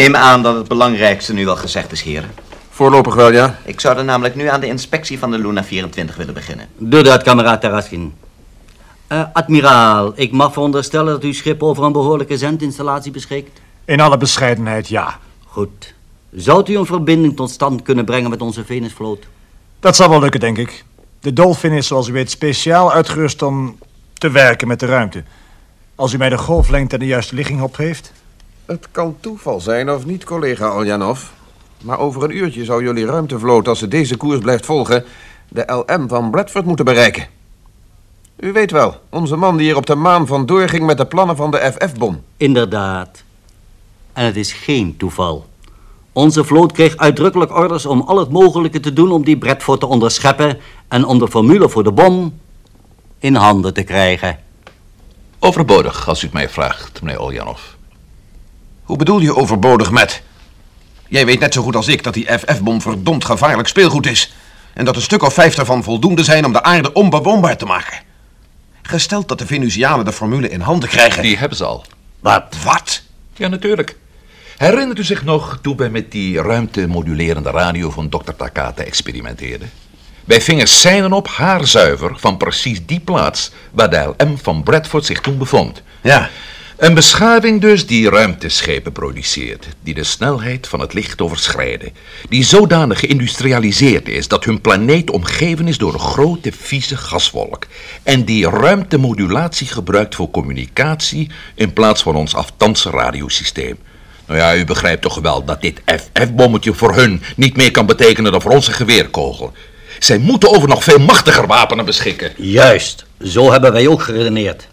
Ik neem aan dat het belangrijkste nu wel gezegd is, heren. Voorlopig wel, ja. Ik zou er namelijk nu aan de inspectie van de Luna 24 willen beginnen. Doe dat, kameraad Taraskin. Eh, admiraal, ik mag veronderstellen dat uw schip over een behoorlijke zendinstallatie beschikt? In alle bescheidenheid, ja. Goed. Zou u een verbinding tot stand kunnen brengen met onze Venusvloot? Dat zal wel lukken, denk ik. De Dolphin is, zoals u weet, speciaal uitgerust om te werken met de ruimte. Als u mij de golflengte en de juiste ligging opgeeft. Het kan toeval zijn of niet, collega Oljanov. Maar over een uurtje zou jullie ruimtevloot, als ze deze koers blijft volgen, de LM van Bradford moeten bereiken. U weet wel, onze man die hier op de maan vandoor ging met de plannen van de FF-bom. Inderdaad. En het is geen toeval. Onze vloot kreeg uitdrukkelijk orders om al het mogelijke te doen om die Bradford te onderscheppen en om de formule voor de bom in handen te krijgen. Overbodig, als u het mij vraagt, meneer Oljanov. Hoe bedoel je overbodig met? Jij weet net zo goed als ik dat die FF-bom verdomd gevaarlijk speelgoed is. En dat een stuk of vijf ervan voldoende zijn om de aarde onbewoonbaar te maken. Gesteld dat de Venusianen de formule in handen krijgen. Die hebben ze al. Wat? Wat? Ja, natuurlijk. Herinnert u zich nog toen wij met die ruimtemodulerende radio van Dr. Takata experimenteerden? Wij vingen seinen op haarzuiver van precies die plaats waar de LM van Bradford zich toen bevond. Ja. Een beschaving dus die ruimteschepen produceert, die de snelheid van het licht overschrijden, die zodanig geïndustrialiseerd is dat hun planeet omgeven is door een grote vieze gaswolk en die ruimtemodulatie gebruikt voor communicatie in plaats van ons aftanse radiosysteem. Nou ja, u begrijpt toch wel dat dit FF-bommetje voor hun niet meer kan betekenen dan voor onze geweerkogel. Zij moeten over nog veel machtiger wapenen beschikken. Juist, zo hebben wij ook geredeneerd.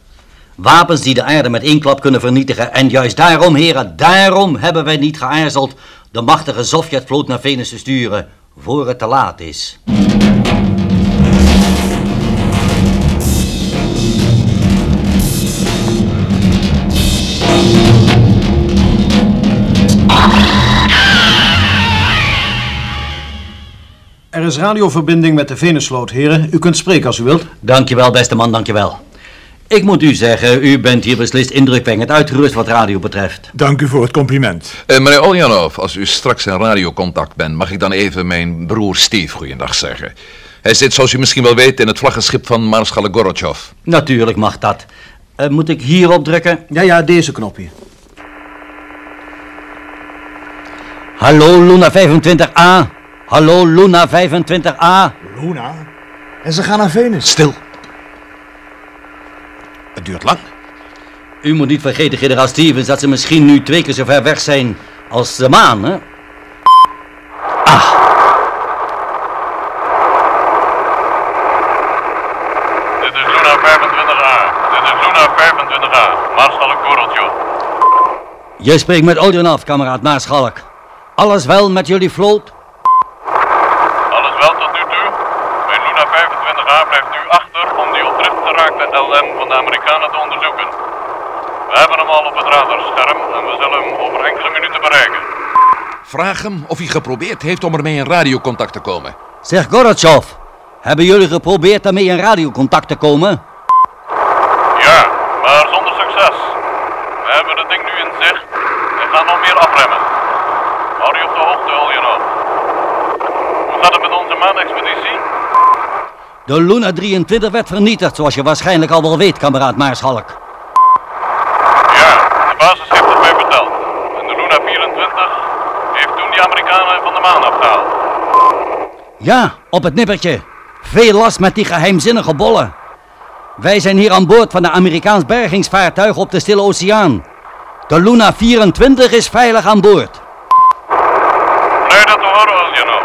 Wapens die de aarde met één klap kunnen vernietigen. En juist daarom, heren, daarom hebben wij niet geaarzeld de machtige Sovjetvloot naar Venus te sturen, voor het te laat is. Er is radioverbinding met de Venusvloot, heren. U kunt spreken als u wilt. Dankjewel, beste man, dankjewel. Ik moet u zeggen, u bent hier beslist indrukwekkend uitgerust wat radio betreft. Dank u voor het compliment. Eh, meneer Oljanov, als u straks in radiocontact bent, mag ik dan even mijn broer Steve goeiedag zeggen. Hij zit, zoals u misschien wel weet, in het vlaggenschip van Maarschalk Gorotjov. Natuurlijk mag dat. Eh, moet ik hierop drukken? Ja, ja, deze knop hier. Hallo Luna 25A. Hallo Luna 25A. Luna? En ze gaan naar Venus. Stil. Het duurt lang. U moet niet vergeten, generaal Stevens, dat ze misschien nu twee keer zo ver weg zijn als de maan, hè? Dit is Luna 25A. Dit is Luna 25A. Maarschalk Gorotjov. Je spreekt met Oljanov, kameraad Maarschalk. Alles wel met jullie vloot? Alles wel tot nu Luna 25A blijft nu achter om die op drift geraakte LM van de Amerikanen te onderzoeken. We hebben hem al op het radarscherm en we zullen hem over enkele minuten bereiken. Vraag hem of hij geprobeerd heeft om ermee in radiocontact te komen. Zeg Gorotjov, hebben jullie geprobeerd daarmee in radiocontact te komen? Ja, maar zonder succes. We hebben het ding nu in zicht en gaan nog meer afremmen. Hou je op de hoogte, Oljanov. Hoe gaat het met onze maanexpeditie? De Luna 23 werd vernietigd, zoals je waarschijnlijk al wel weet, kameraad Maarschalk. Ja, de basis heeft het mij verteld. En de Luna 24 heeft toen die Amerikanen van de maan afgehaald. Ja, op het nippertje. Veel last met die geheimzinnige bollen. Wij zijn hier aan boord van een Amerikaans bergingsvaartuig op de Stille Oceaan. De Luna 24 is veilig aan boord. Blij dat te horen, Oljanov.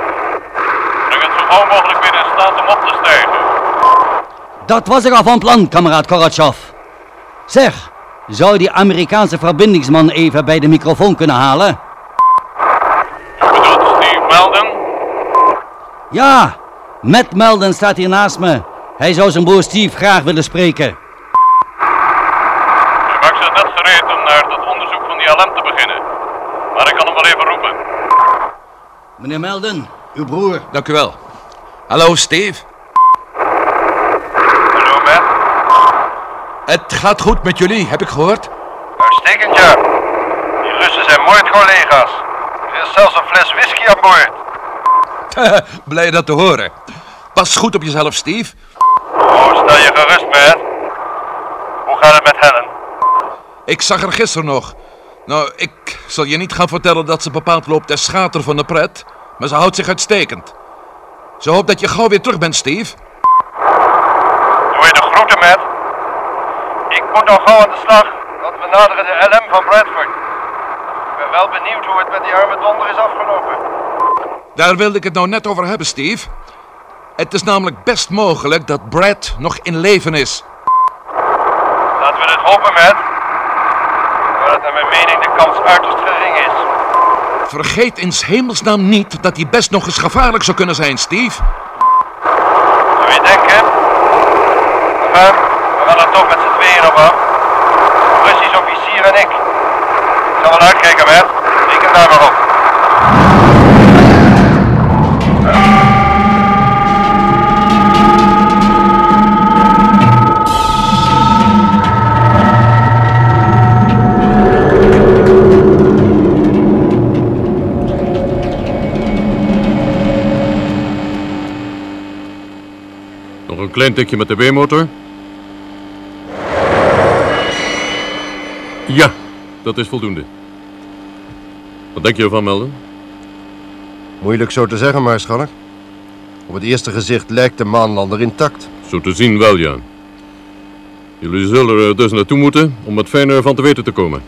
Breng het zo gauw mogelijk weer in staat om op te stijgen. Dat was ik al van plan, kameraad Koratjov. Zeg, zou die Amerikaanse verbindingsman even bij de microfoon kunnen halen? U bedoelt Steve Melden? Ja, Matt Melden staat hier naast me. Hij zou zijn broer Steve graag willen spreken. Maakt zich net gereed om naar het onderzoek van die LM te beginnen. Maar ik kan hem wel even roepen. Meneer Melden, uw broer. Dank u wel. Hallo, Steve. Hallo, Matt. Het gaat goed met jullie, heb ik gehoord. Uitstekend, ja. Die Russen zijn moordcollega's. Er is zelfs een fles whisky aan boord. Blij dat te horen. Pas goed op jezelf, Steve. Oh, stel je gerust, man. Hoe gaat het met Helen? Ik zag haar gisteren nog. Nou, ik zal je niet gaan vertellen dat ze bepaald loopt te schater van de pret, maar ze houdt zich uitstekend. Ze hoopt dat je gauw weer terug bent, Steve. Doe je de groeten, Matt? Ik moet nog gauw aan de slag, want we naderen de LM van Bradford. Ik ben wel benieuwd hoe het met die arme donder is afgelopen. Daar wilde ik het nou net over hebben, Steve. Het is namelijk best mogelijk dat Brad nog in leven is. Laten we het hopen, Matt. Maar dat naar mijn mening de kans uiterst gering is. Vergeet in 's hemelsnaam niet dat hij best nog eens gevaarlijk zou kunnen zijn, Steve. Zou je denken? Enfin, we gaan er toch af. Russisch officier en ik. Zal wel uitkijken, Matt. Reken daar maar op. Nog een klein tikje met de W-motor. Ja, dat is voldoende. Wat denk je ervan, Melden? Moeilijk zo te zeggen, maarschalk. Op het eerste gezicht lijkt de maanlander intact. Zo te zien wel, ja. Jullie zullen er dus naartoe moeten om wat fijner ervan te weten te komen.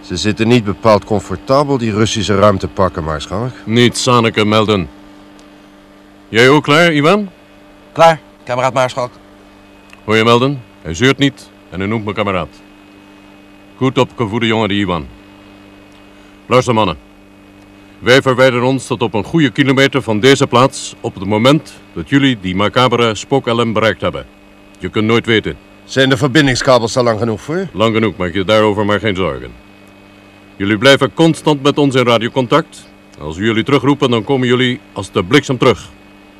Ze zitten niet bepaald comfortabel die Russische ruimte pakken, maarschalk. Niet Saneke melden. Jij ook klaar, Iwan? Klaar, kameraad Maarschalk. Hoor je melden? Hij zeurt niet en hij noemt me kameraad. Goed opgevoede jongen, die Iwan. Luister mannen. Wij verwijderen ons tot op een goede kilometer van deze plaats op het moment dat jullie die macabere spook-LM bereikt hebben. Je kunt nooit weten. Zijn de verbindingskabels al lang genoeg voor? Lang genoeg, maak je daarover maar geen zorgen. Jullie blijven constant met ons in radiocontact. Als we jullie terugroepen, dan komen jullie als de bliksem terug.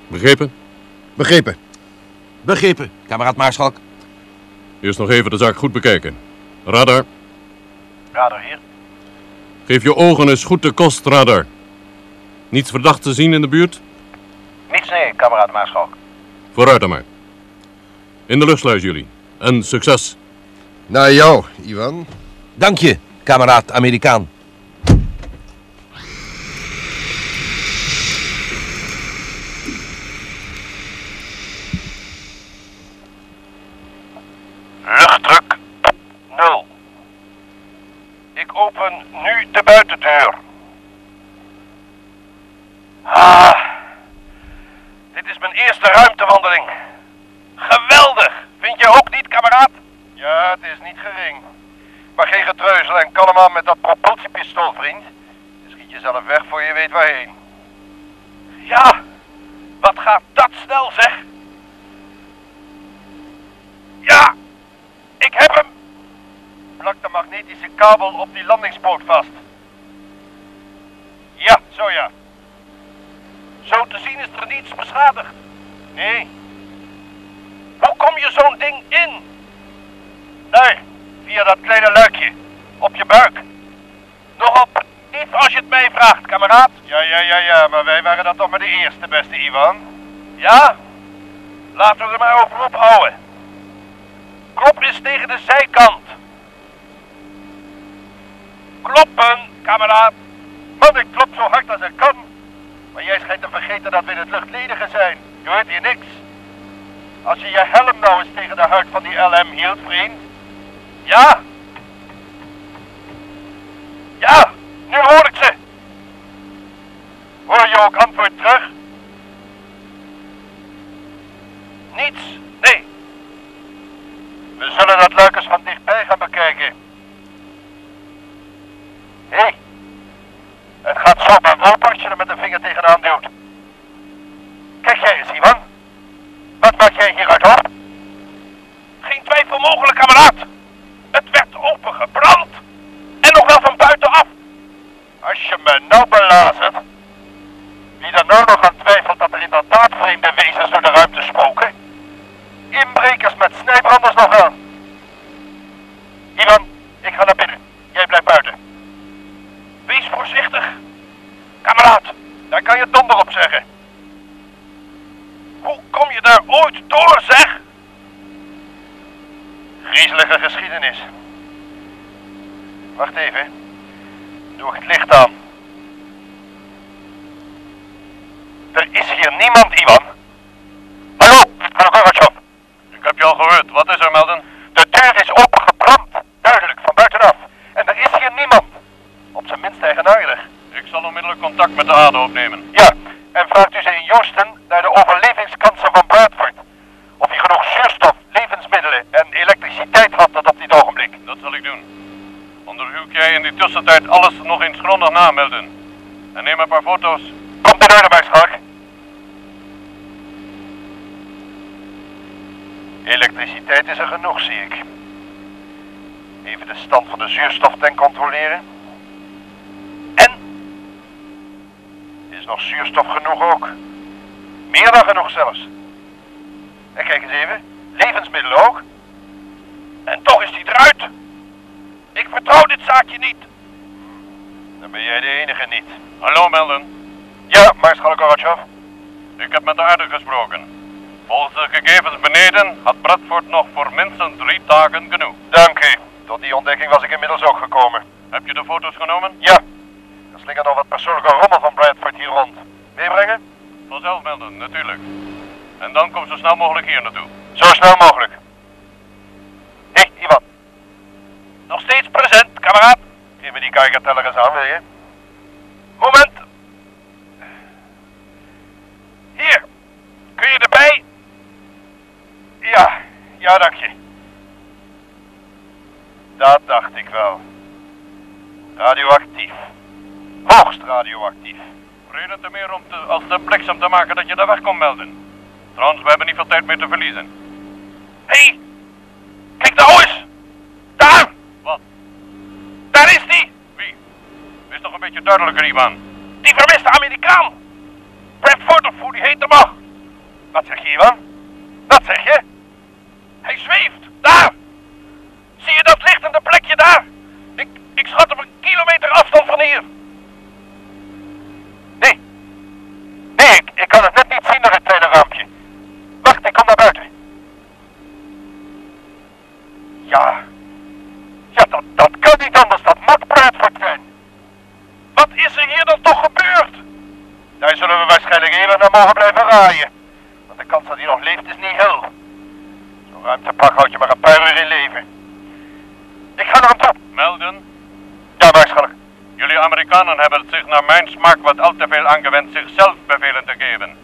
Begrepen? Begrepen. Begrepen, kameraad Maarschalk. Eerst nog even de zaak goed bekijken. Radar, Radar hier. geef je ogen eens goed de kost, radar. Niets verdacht te zien in de buurt? Niets nee, kameraad Maarschalk. Vooruit dan maar. In de luchtsluis jullie. En succes. Naar jou, Ivan. Dank je, kameraad Amerikaan. Luchtdruk nul. Ik open nu de buitendeur. Ah, dit is mijn eerste ruimtewandeling. Geweldig, vind je ook niet, kameraad? Ja, het is niet gering. Maar geen getreuzel en kalm aan met dat vriend. Schiet jezelf weg voor je weet waarheen. Ja, wat gaat dat snel, zeg. Ja, ik heb hem! Plak de magnetische kabel op die landingspoot vast. Ja, zo ja. Zo te zien is er niets beschadigd. Nee. Hoe kom je zo'n ding in? Nee, via dat kleine luikje. Op je buik. Nog op, niet als je het mij vraagt, kameraad. Ja, ja, ja, ja, maar wij waren dan toch maar de eerste, beste Ivan. Ja? Laten we er maar over ophouden. Klop eens tegen de zijkant. Kloppen, kameraad. Man, ik klop zo hard als ik kan. Maar jij schijnt te vergeten dat we in het luchtledige zijn. Je hoort hier niks. Als je je helm nou eens tegen de huid van die LM hield, vriend. Ja? Ja, inbrekers met snijbranders nog aan. Ivan, ik ga naar binnen. Jij blijft buiten. Wees voorzichtig. Kameraad, daar kan je donder op zeggen. Hoe kom je daar ooit door, zeg? Griezelige geschiedenis. Wacht even. Doe het licht aan. Er is hier niemand, Ivan. Van Bradford. Of hij genoeg zuurstof, levensmiddelen en elektriciteit had tot op dit ogenblik. Dat zal ik doen. Onderzoek jij in die tussentijd alles nog eens grondig na, Melden. En neem een paar foto's. Komt in orde, Maarschalk. Elektriciteit is er genoeg, zie ik. Even de stand van de zuurstoftank controleren. En? Is nog zuurstof genoeg ook? Meer dan genoeg zelfs. En kijk eens even, levensmiddelen ook. En toch is die eruit. Ik vertrouw dit zaakje niet. Dan ben jij de enige niet. Hallo, Melden. Ja, Maarschalk Gorbachev. Ik heb met de ADO gesproken. Volgens de gegevens beneden had Bradford nog voor minstens drie dagen genoeg. Dank u. Tot die ontdekking was ik inmiddels ook gekomen. Heb je de foto's genomen? Ja. Er slingert nog wat persoonlijke rommel van Bradford hier rond. Meebrengen? Vanzelf melden, natuurlijk. En dan kom zo snel mogelijk hier naartoe. Zo snel mogelijk. Hé, hey, Ivan. Nog steeds present, kameraad. Geef me die kijkerteller eens aan, wil je? Moment. Hier. Kun je erbij? Ja, ja, dank je. Dat dacht ik wel. Radioactief. Hoogst radioactief. Reden te meer om te, als de bliksem te maken dat je daar weg kon melden. Trouwens, we hebben niet veel tijd meer te verliezen. Hé, hey, kijk nou eens. Daar. Wat? Daar is die. Wie? Wees toch een beetje duidelijker, Ivan. Die vermiste Amerikaan. Of hoe die heet mag. Wat zeg je, Ivan? Wat zeg je? Hij zweeft. Daar. Zie je dat lichtende plekje daar? Ik, ik schat op een kilometer afstand van hier. Nee. Nee, ik, ik kan het net niet zien door het kleine raampje. Wacht, ik kom naar buiten. Ja. Ja, dat, dat kan niet anders. Dat moet Bradford zijn. Wat is er hier dan toch gebeurd? Daar zullen we waarschijnlijk even naar mogen blijven raaien. Want de kans dat hij nog leeft is niet heel. Zo'n ruimtepak houdt je maar een paar uur in leven. Ik ga naar hem toe. Melden? Ja, maarschalk. Jullie Amerikanen hebben het zich naar mijn smaak wat al te veel aangewend zichzelf bevelen te geven.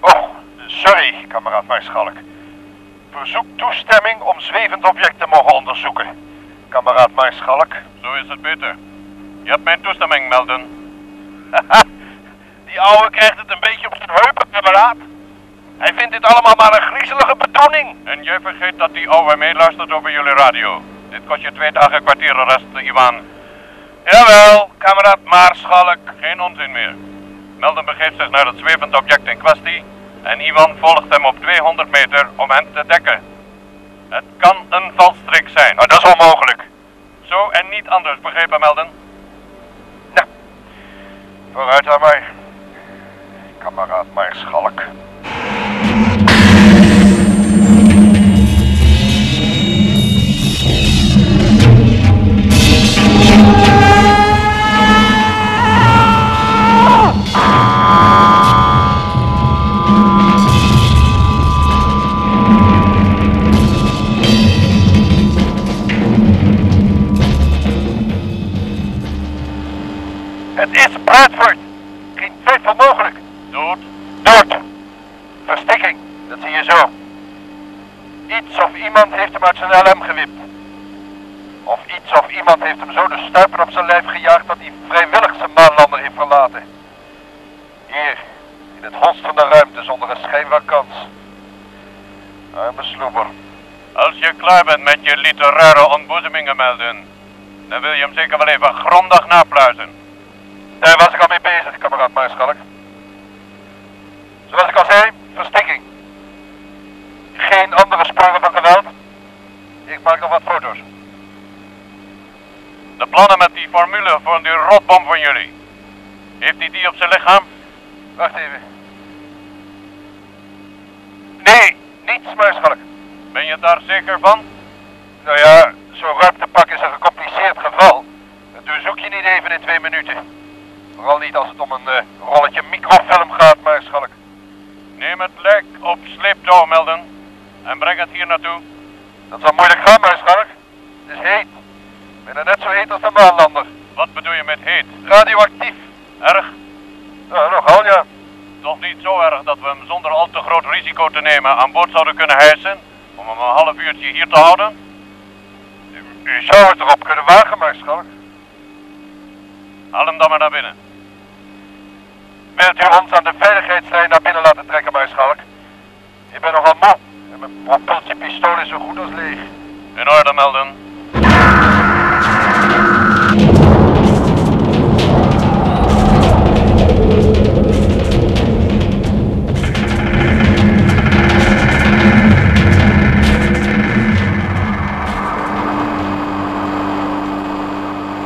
Oh, sorry, kameraad maarschalk. Verzoek toestemming om zwevend object te mogen onderzoeken. Kameraad maarschalk. Zo is het beter. Je hebt mijn toestemming, Melden. Die ouwe krijgt het een beetje op zijn heupen, kameraad. Hij vindt dit allemaal maar een griezelige bedoeling. En jij vergeet dat die ouwe meeluistert over jullie radio. Dit kost je twee dagen kwartierarrest, Ivan. Jawel, kameraad Maarschalk. Geen onzin meer. Melden begeeft zich naar het zwevend object in kwestie en Ivan volgt hem op 200 meter om hen te dekken. Het kan een valstrik zijn. Nou, dat is onmogelijk. Zo en niet anders, begrepen Melden? Nou, vooruit aan mij. Kameraad Maarschalk. Het is Bradford. Geen twijfel mogelijk. Dood? Dood. Verstikking, dat zie je zo. Iets of iemand heeft hem uit zijn LM gewipt. Of iets of iemand heeft hem zo de stuipen op zijn lijf gejaagd dat hij vrijwillig zijn maanlander heeft verlaten. Hier, in het holst van de ruimte zonder een schijn van kans. Arme sloeber. Als je klaar bent met je literaire ontboezemingen, Melden, dan wil je hem zeker wel even grondig napluizen. Daar was ik al mee bezig, kameraad Maarschalk. Zoals ik al zei, verstikking. Geen andere sporen van geweld. Ik maak nog wat foto's. De plannen met die formule voor die rotbom van jullie. Heeft hij die op zijn lichaam? Wacht even. Nee, niets, maarschalk. Ben je daar zeker van? Nou ja, zo'n ruimtepak is een gecompliceerd geval. Dat doorzoek je niet even in twee minuten. Vooral niet als het om een eh, rolletje microfilm gaat, maarschalk. Neem het lijk op sleeptouw, Melden. En breng het hier naartoe. Dat zal moeilijk gaan, maarschalk. Het is heet. Bijna net zo heet als de maanlander. Wat bedoel je met heet? Radioactief. Erg? Nou, nogal ja. Toch niet zo erg dat we hem zonder al te groot risico te nemen aan boord zouden kunnen hijsen? Om hem een half uurtje hier te houden? U zou het erop kunnen wagen, maarschalk. Haal hem dan maar naar binnen. Wilt u ons aan de veiligheidslijn naar binnen laten trekken, maarschalk? Ik ben nogal moe. En mijn propulsiepistool is zo goed als leeg. In orde, Melden.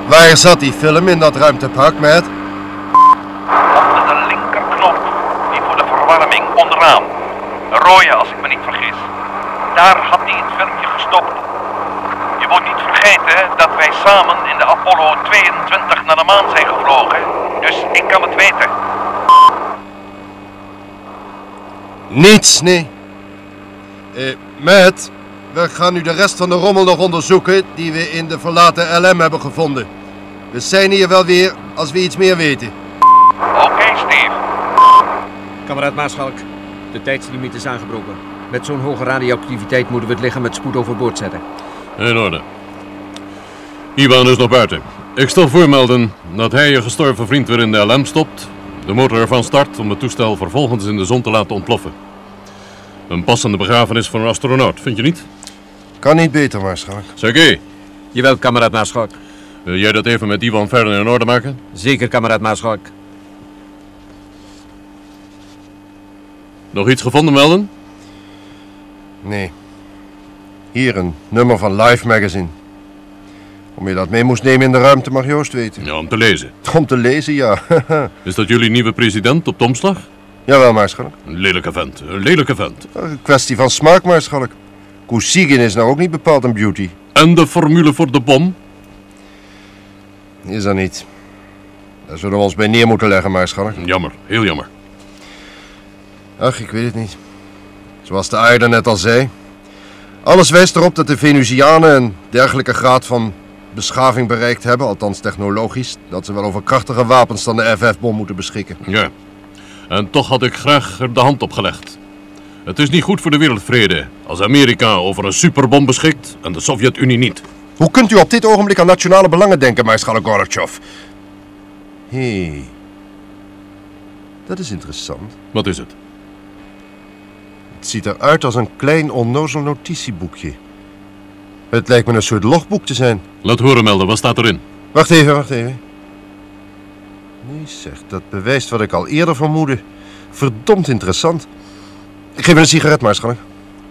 Waar zat die film in dat ruimtepak, Matt? Onder de linkerknop. Die voor de verwarming onderaan. Een rode, als ik me niet vergis. Daar had hij het Je moet niet vergeten dat wij samen in de Apollo 22 naar de maan zijn gevlogen. Dus ik kan het weten. Niets, nee. Eh, Matt, we gaan nu de rest van de rommel nog onderzoeken die we in de verlaten LM hebben gevonden. We zijn hier wel weer als we iets meer weten. Oké, Steve. Kameraad Maarschalk, de tijdslimiet is aangebroken. Met zo'n hoge radioactiviteit moeten we het lichaam met spoed overboord zetten. In orde. Iwan is nog buiten. Ik stel voor, Melden, dat hij je gestorven vriend weer in de LM stopt, de motor ervan start om het toestel vervolgens in de zon te laten ontploffen. Een passende begrafenis voor een astronaut, vind je niet? Kan niet beter, Maarschalk. Sergej, Jawel, kameraad Maarschalk. wil jij dat even met Iwan verder in orde maken? Zeker, kameraad Maarschalk. Nog iets gevonden, Melden? Nee. Hier een nummer van Life Magazine. Om je dat mee moest nemen in de ruimte mag Joost weten. Ja, om te lezen. Om te lezen, ja. Is dat jullie nieuwe president op de omslag? Jawel, Maarschalk. Een lelijke vent, een lelijke vent. Een kwestie van smaak, Maarschalk. Kousigin is nou ook niet bepaald een beauty. En de formule voor de bom? Is er niet. Daar zullen we ons bij neer moeten leggen, Maarschalk. Jammer, heel jammer. Ach, ik weet het niet. Zoals de aarde net al zei. Alles wijst erop dat de Venusianen een dergelijke graad van beschaving bereikt hebben, althans technologisch, dat ze wel over krachtige wapens dan de FF-bom moeten beschikken. Ja. En toch had ik graag er de hand op gelegd. Het is niet goed voor de wereldvrede als Amerika over een superbom beschikt en de Sovjet-Unie niet. Hoe kunt u op dit ogenblik aan nationale belangen denken, Maarschalk Gorbachev? Hé, hey. dat is interessant. Wat is het? Het ziet eruit als een klein onnozel notitieboekje. Het lijkt me een soort logboek te zijn. Laat horen, Melden, wat staat erin? Wacht even, wacht even. Nee zeg, dat bewijst wat ik al eerder vermoedde. Verdomd interessant. Ik geef me een sigaret, Maarschalk.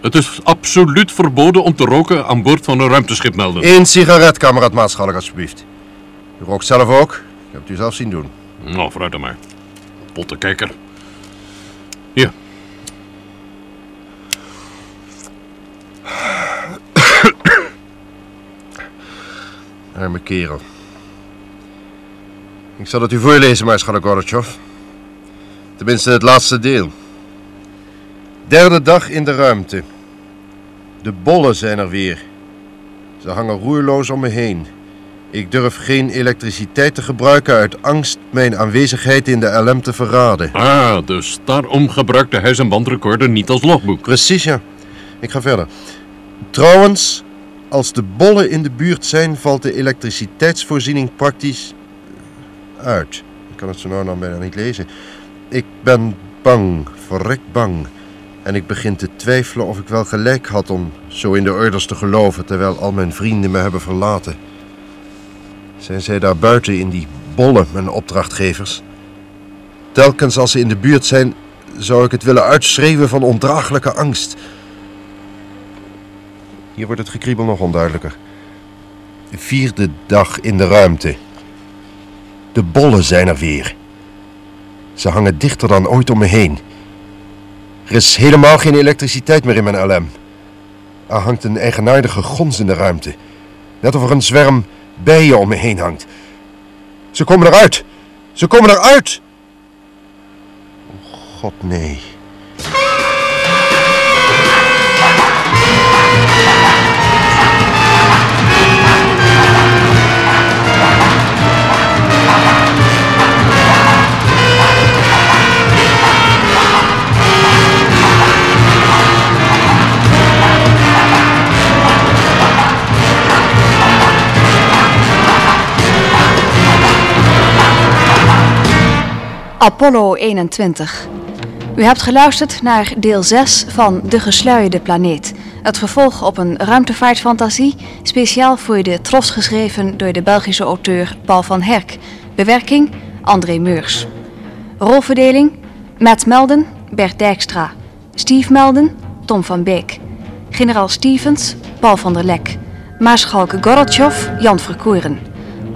Het is absoluut verboden om te roken aan boord van een ruimteschip, Melden. Eén sigaret, kameraad Maarschalk, alsjeblieft. U rookt zelf ook? Ik heb het u zelf zien doen. Nou, vooruit dan maar. Pottenkijker. Hier. Arme kerel. Ik zal het u voorlezen, Maarschalk Gorbachev. Tenminste, het laatste deel. Derde dag in de ruimte. De bollen zijn er weer. Ze hangen roerloos om me heen. Ik durf geen elektriciteit te gebruiken uit angst mijn aanwezigheid in de LM te verraden. Ah, dus daarom gebruikte hij zijn bandrecorder niet als logboek. Precies, ja. Ik ga verder. Trouwens, als de bollen in de buurt zijn, valt de elektriciteitsvoorziening praktisch uit. Ik kan het zo nou bijna niet lezen. Ik ben bang, verrekt bang. En ik begin te twijfelen of ik wel gelijk had om zo in de orders te geloven, terwijl al mijn vrienden me hebben verlaten. Zijn zij daar buiten in die bollen, mijn opdrachtgevers? Telkens als ze in de buurt zijn, zou ik het willen uitschreeuwen van ondraaglijke angst. Hier wordt het gekriebel nog onduidelijker. Vierde dag in de ruimte. De bollen zijn er weer. Ze hangen dichter dan ooit om me heen. Er is helemaal geen elektriciteit meer in mijn LM. Er hangt een eigenaardige gons in de ruimte. Net of er een zwerm bijen om me heen hangt. Ze komen eruit! Ze komen eruit! Oh, God, nee. Apollo 21. U hebt geluisterd naar deel 6 van De Gesluierde Planeet. Het vervolg op een ruimtevaartfantasie, speciaal voor de Tros geschreven door de Belgische auteur Paul van Herk. Bewerking André Meurs. Rolverdeling Matt Melden, Bert Dijkstra. Steve Melden, Tom van Beek. Generaal Stevens, Paul van der Lek. Maarschalk Gorotjov, Jan Verkoeren.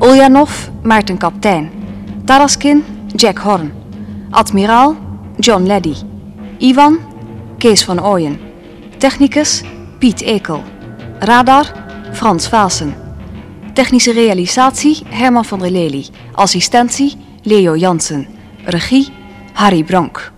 Ulyanov, Maarten Kaptein. Taraskin, Jack Horn. Admiraal, John Leddy. Ivan, Kees van Ooyen. Technicus, Piet Ekel. Radar, Frans Vaassen. Technische realisatie, Herman van der Lely. Assistentie, Leo Jansen. Regie, Harry Bronk.